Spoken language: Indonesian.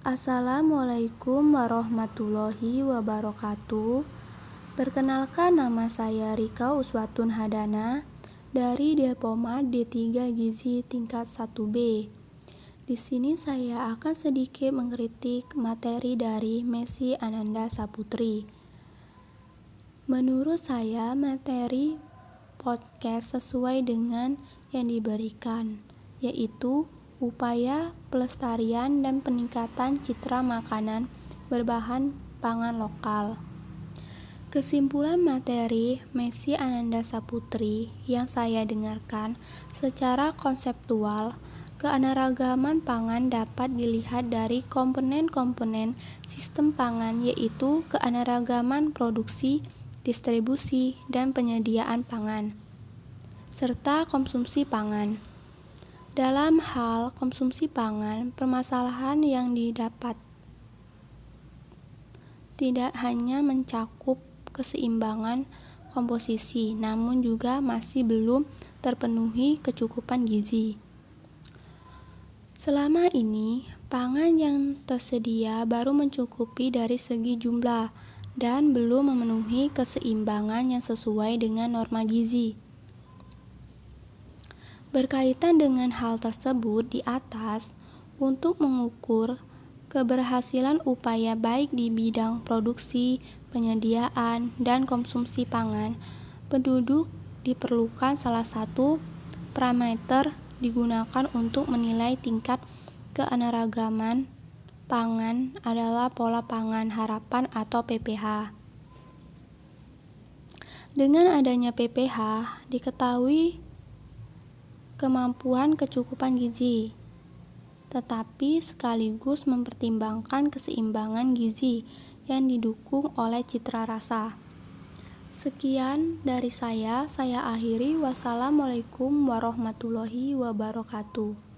Assalamualaikum warahmatullahi wabarakatuh. Perkenalkan nama saya Rika Uswatun Hadana dari Depomat D3 Gizi tingkat 1B. Di sini saya akan sedikit mengkritik materi dari Messi Ananda Saputri. Menurut saya materi podcast sesuai dengan yang diberikan, yaitu upaya pelestarian dan peningkatan citra makanan berbahan pangan lokal. Kesimpulan materi Messi Ananda Saputri yang saya dengarkan secara konseptual, keanekaragaman pangan dapat dilihat dari komponen-komponen sistem pangan yaitu keanekaragaman produksi, distribusi, dan penyediaan pangan, serta konsumsi pangan. Dalam hal konsumsi pangan, permasalahan yang didapat tidak hanya mencakup keseimbangan komposisi, namun juga masih belum terpenuhi kecukupan gizi. Selama ini, pangan yang tersedia baru mencukupi dari segi jumlah dan belum memenuhi keseimbangan yang sesuai dengan norma gizi. Berkaitan dengan hal tersebut di atas, untuk mengukur keberhasilan upaya baik di bidang produksi, penyediaan, dan konsumsi pangan, penduduk diperlukan salah satu parameter digunakan untuk menilai tingkat keanekaragaman pangan adalah pola pangan harapan atau PPH. Dengan adanya PPH, diketahui kemampuan kecukupan gizi, tetapi sekaligus mempertimbangkan keseimbangan gizi yang didukung oleh citra rasa. Sekian dari saya, saya akhiri. Wassalamualaikum warahmatullahi wabarakatuh.